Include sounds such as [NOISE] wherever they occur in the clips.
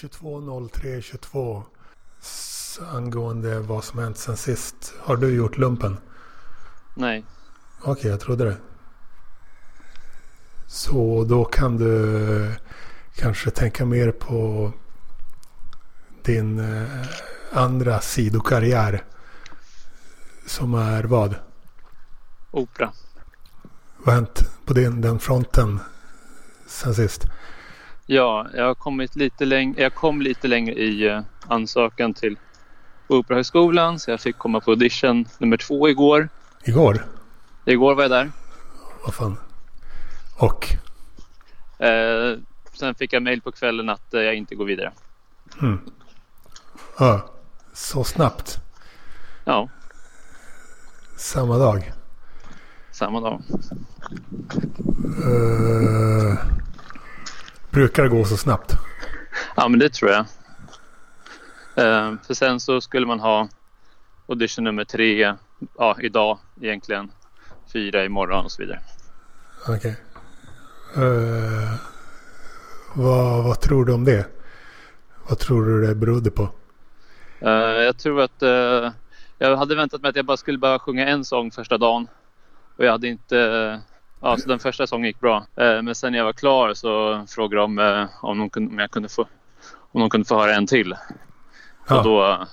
22.03.22 angående vad som hänt sen sist. Har du gjort lumpen? Nej. Okej, okay, jag trodde det. Så då kan du kanske tänka mer på din eh, andra sidokarriär. Som är vad? Opera. Vad har hänt på den, den fronten sen sist? Ja, jag har kommit lite längre. Jag kom lite längre i uh, ansökan till Operahögskolan så jag fick komma på audition nummer två igår. Igår? Igår var jag där. Vad fan? Och? Eh, sen fick jag mejl på kvällen att eh, jag inte går vidare. Mm. Ja, så snabbt? Ja. Samma dag? Samma dag. Uh, brukar det gå så snabbt? Ja, men det tror jag. Uh, för sen så skulle man ha audition nummer tre ja, idag egentligen. Fyra imorgon och så vidare. Okej. Okay. Uh, vad, vad tror du om det? Vad tror du det berodde på? Uh, jag tror att uh, jag hade väntat mig att jag bara skulle bara sjunga en sång första dagen. Och jag hade inte... Ja, så den första sången gick bra. men sen när jag var klar så frågade de om, de kunde, om, jag kunde få, om de kunde få höra en till. Ja. Och då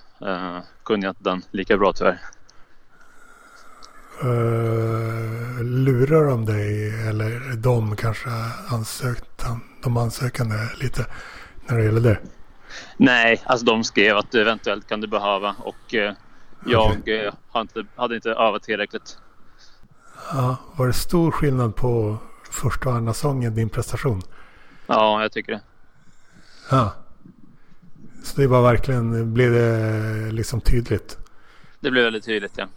kunde jag inte den lika bra tyvärr. Uh, lurar de dig eller de kanske ansökt, de ansökande lite när det gäller det? Nej, alltså de skrev att eventuellt kan du behöva och uh, jag okay. uh, inte, hade inte övat tillräckligt. Ja, var det stor skillnad på första och andra sången, din prestation? Ja, jag tycker det. Ja. Så det var verkligen, blev det liksom tydligt? Det blev väldigt tydligt, ja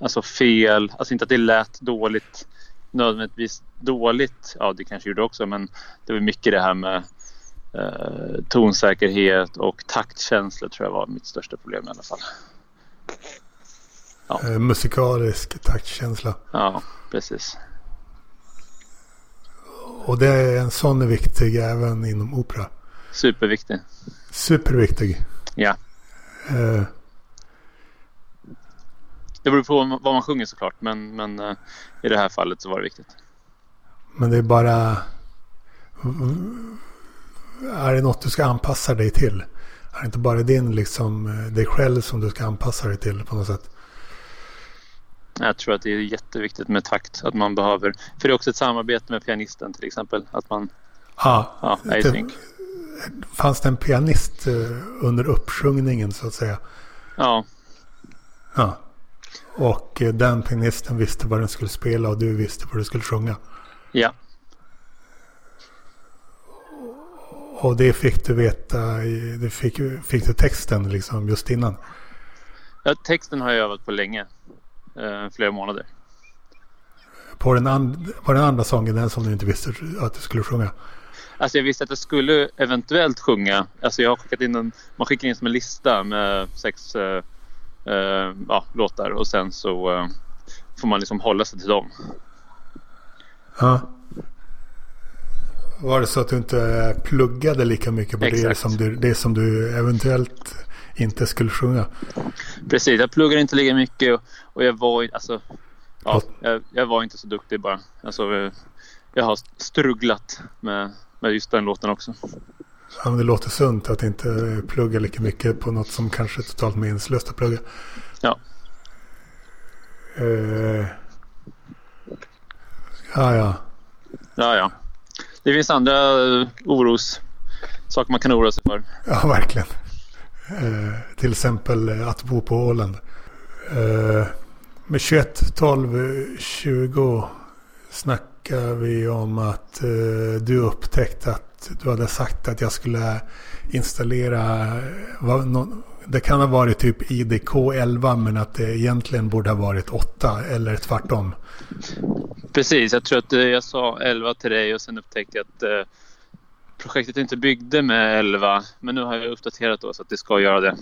alltså fel. Alltså inte att det lät dåligt nödvändigtvis dåligt. Ja, det kanske gjorde också, men det var mycket det här med eh, tonsäkerhet och taktkänsla tror jag var mitt största problem i alla fall. Ja. Eh, musikalisk taktkänsla. Ja, precis. Och det är en sån är viktig även inom opera. Superviktig. Superviktig. Ja. Eh, det beror på vad man sjunger såklart, men, men uh, i det här fallet så var det viktigt. Men det är bara... Är det något du ska anpassa dig till? Är det inte bara din, liksom, eh, dig själv som du ska anpassa dig till på något sätt? Jag tror att det är jätteviktigt med takt. Att man behöver, för det är också ett samarbete med pianisten till exempel. Att man... Ah, ja, det, fanns det en pianist eh, under uppsjungningen så att säga? Ja. Ja. Och eh, den pianisten visste vad den skulle spela och du visste vad du skulle sjunga. Ja. Och det fick du veta, det fick, fick du texten liksom just innan? Ja, texten har jag övat på länge. Eh, flera månader. På den, and, på den andra sången, den som du inte visste att du skulle sjunga? Alltså jag visste att jag skulle eventuellt sjunga. Alltså jag har skickat in en, man skickar in som en lista med sex eh, eh, ja, låtar och sen så eh, får man liksom hålla sig till dem. Ja. Var det så att du inte pluggade lika mycket på det som, du, det som du eventuellt inte skulle sjunga? Precis, jag pluggade inte lika mycket och, och jag var alltså, ja, jag, jag, var inte så duktig bara. Alltså, eh, jag har strugglat med, med just den låten också. Ja, det låter sunt att inte plugga lika mycket på något som kanske är totalt meningslöst att plugga. Ja. Uh, ja, ja. Ja, ja. Det finns andra uh, oros... Saker man kan oroa sig för. Ja, verkligen. Eh, till exempel eh, att bo på Åland. Eh, med 21, 12, 20 snackar vi om att du upptäckte att du hade sagt att jag skulle installera, det kan ha varit typ IDK 11 men att det egentligen borde ha varit 8 eller tvärtom. Precis, jag tror att jag sa 11 till dig och sen upptäckte jag att eh, projektet inte byggde med 11 men nu har jag uppdaterat då så att det ska göra det.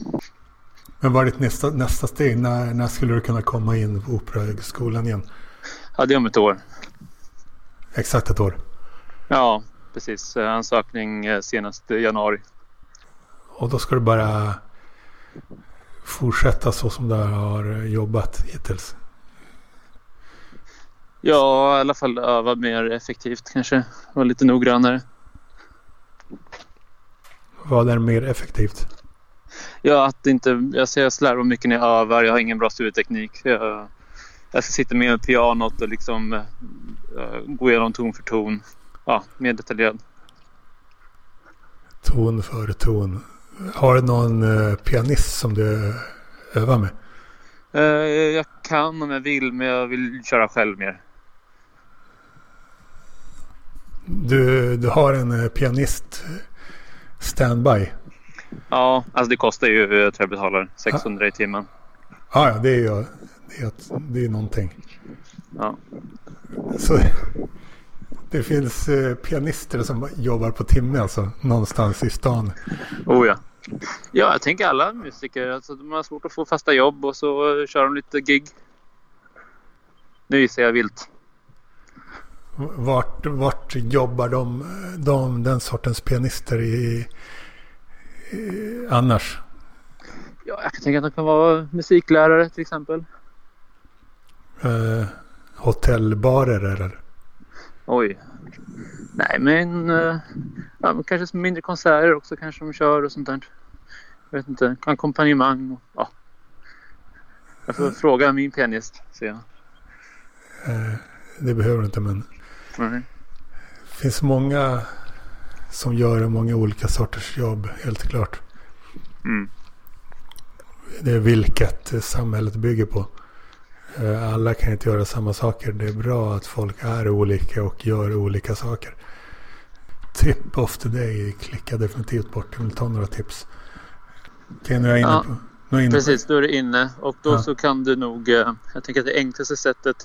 Men vad är ditt nästa, nästa steg? När, när skulle du kunna komma in på Operahögskolan igen? Ja, det är om ett år. Exakt ett år? Ja, precis. Ansökning eh, senast januari. Och då ska du bara fortsätta så som du har jobbat hittills. Ja, i alla fall öva mer effektivt kanske. Och lite noggrannare. Vad är mer effektivt? Ja, att inte... Jag ser jag slarvar mycket när jag övar. Jag har ingen bra studieteknik. Jag, jag ska sitta med pianot och liksom uh, gå igenom ton för ton. Ja, mer detaljerad. Ton för ton. Har du någon uh, pianist som du övar med? Uh, jag kan om jag vill, men jag vill köra själv mer. Du, du har en pianist standby? Ja, alltså det kostar ju, jag tror jag betalar 600 i timmen. Ja, ja det är ju det är, det är någonting. Ja. Så det finns eh, pianister som jobbar på timme alltså någonstans i stan. Oh ja. Ja, jag tänker alla musiker. Alltså, de har svårt att få fasta jobb och så kör de lite gig. Nu gissar jag vilt. Vart, vart jobbar de, de, den sortens pianister i, i, annars? Ja, jag tänka att de kan vara musiklärare till exempel. Eh, hotellbarer eller? Oj. Nej, men, eh, ja, kanske mindre konserter också kanske de kör och sånt där. Jag vet inte, ackompanjemang och ja. Jag får fråga min pianist, ser jag. Eh, det behöver du inte men. Nej. Det finns många som gör många olika sorters jobb, helt klart. Mm. Det är vilket samhället bygger på. Eh, alla kan inte göra samma saker. Det är bra att folk är olika och gör olika saker. Tip of the day klickar definitivt bort. Jag vill ta några tips. Okej, nu är jag inne Ja, på... Nu är inne Precis, då är du inne och då Ja. så kan du nog, eh, jag tänker att det enklaste sättet,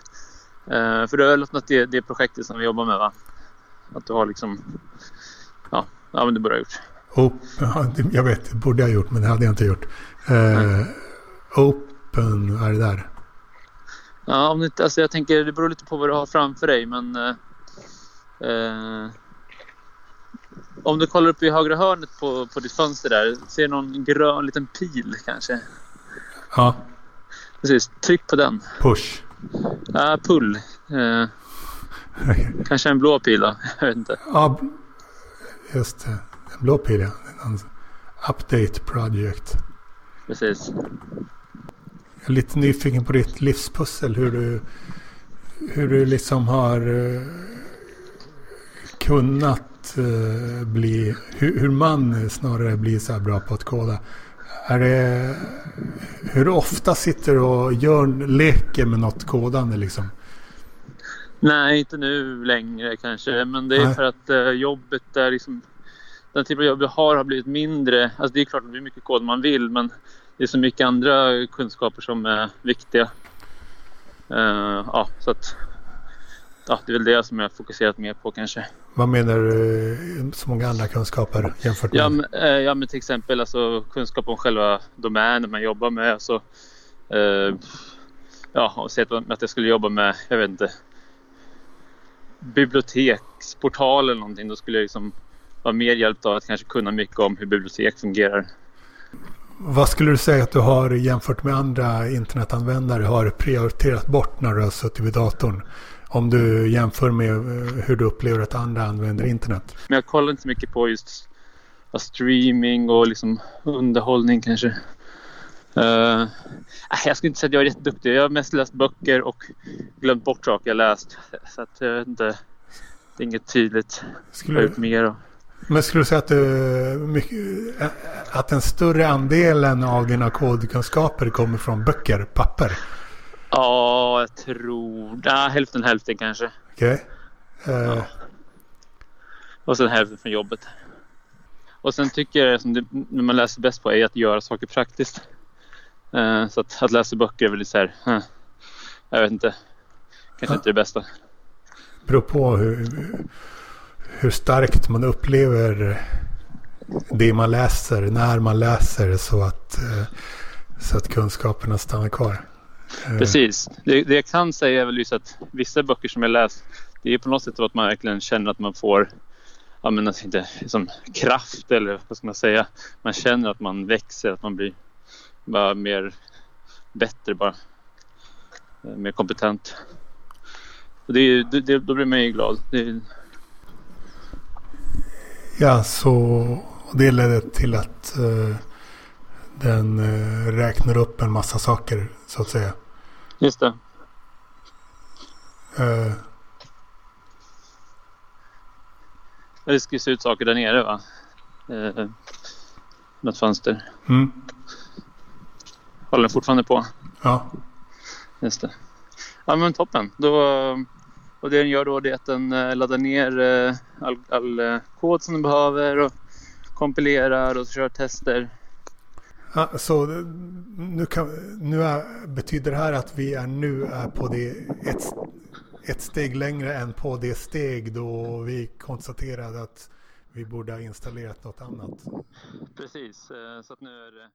eh, för du har öppnat det, det projektet som vi jobbar med va? Att du har liksom, ja, ja men det borde du ha gjort. på... Op, ja, det- jag vet, det borde jag ha gjort men det hade jag inte gjort. Eh, open, vad är det där? Ja, om det alltså jag tänker det beror lite på vad du har framför dig men eh, eh, om du kollar upp i högra hörnet på, på ditt fönster där, ser någon grön liten pil kanske? Ja, Precis, tryck på den. push. Ja, pull. Eh, kanske en blå pil då, [LAUGHS] jag vet inte. Ja, just det. En blå pil ja. En Update project. Precis. Jag är lite nyfiken på ditt livspussel. Hur du, hur du liksom har eh, kunnat eh, bli, hur, hur man snarare blir så här bra på att koda. Är det, hur ofta sitter du och gör, leker med något kodande liksom? Nej, inte nu längre kanske. Men det är Nej. för att eh, jobbet är liksom... Den typen av jobb jag har har blivit mindre. Alltså det är klart att det är mycket kod man vill men det är så mycket andra kunskaper som är viktiga. Eh, ja, så att... Ja, det är väl det som jag har fokuserat mer på kanske. Vad menar du så många andra kunskaper jämfört med? Ja, men, eh, ja, men till exempel alltså, kunskap om själva domänen man jobbar med. Alltså, eh, ja, och säg att att jag skulle jobba med, jag vet inte, biblioteksportal eller någonting. Då skulle jag liksom vara mer hjälpt av att kanske kunna mycket om hur bibliotek fungerar. Vad skulle du säga att du har jämfört med andra internetanvändare har prioriterat bort när du har suttit vid datorn? Om du jämför med eh, hur du upplever att andra använder internet. Men jag kollar inte så mycket på just streaming och liksom underhållning kanske. Uh, jag skulle inte säga att jag är jätteduktig. Jag har mest läst böcker och glömt bort saker jag läst. Så att jag vet inte. Det är inget tydligt. Jag har Skulle, gjort mer. Och, men skulle du säga att, mycket, eh, att den större andelen av dina kodkunskaper kommer från böcker, papper? Ja, jag tror... Ja, hälften hälften kanske. Okej? Eh, Ja. Och sen hälften från jobbet. Och sen tycker jag som det, när man läser bäst på är att göra saker praktiskt. Eh, så att, att läsa böcker är väl lite så här... eh, jag vet inte. Kanske inte det bästa. beror på hur, hur starkt man upplever det man läser, när man läser så att, eh, så att kunskaperna stannar kvar. Eh, Precis. Det, det jag kan säga är väl just att vissa böcker som jag läst det är på något sätt att man verkligen känner att man får ja, men alltså inte liksom kraft eller vad ska man säga. Man känner att man växer, att man blir bara mer bättre bara. Eh, mer kompetent. Och det, det, då blir man ju glad. Det... Ja, så det ledde till att uh, den uh, räknar upp en massa saker så att säga. Just det. Uh, det skrivs ut saker där nere va? Uh, något fönster. Mm. Håller den fortfarande på? Ja. Just det. Ja men toppen. Då, och det den gör då är att den eh, laddar ner all, all kod som den behöver och kompilerar och kör tester. Så nu, kan, nu är, betyder det här att vi är nu är på det ett, ett steg längre än på det steg då vi konstaterade att vi borde ha installerat något annat. Precis, eh, så att nu är det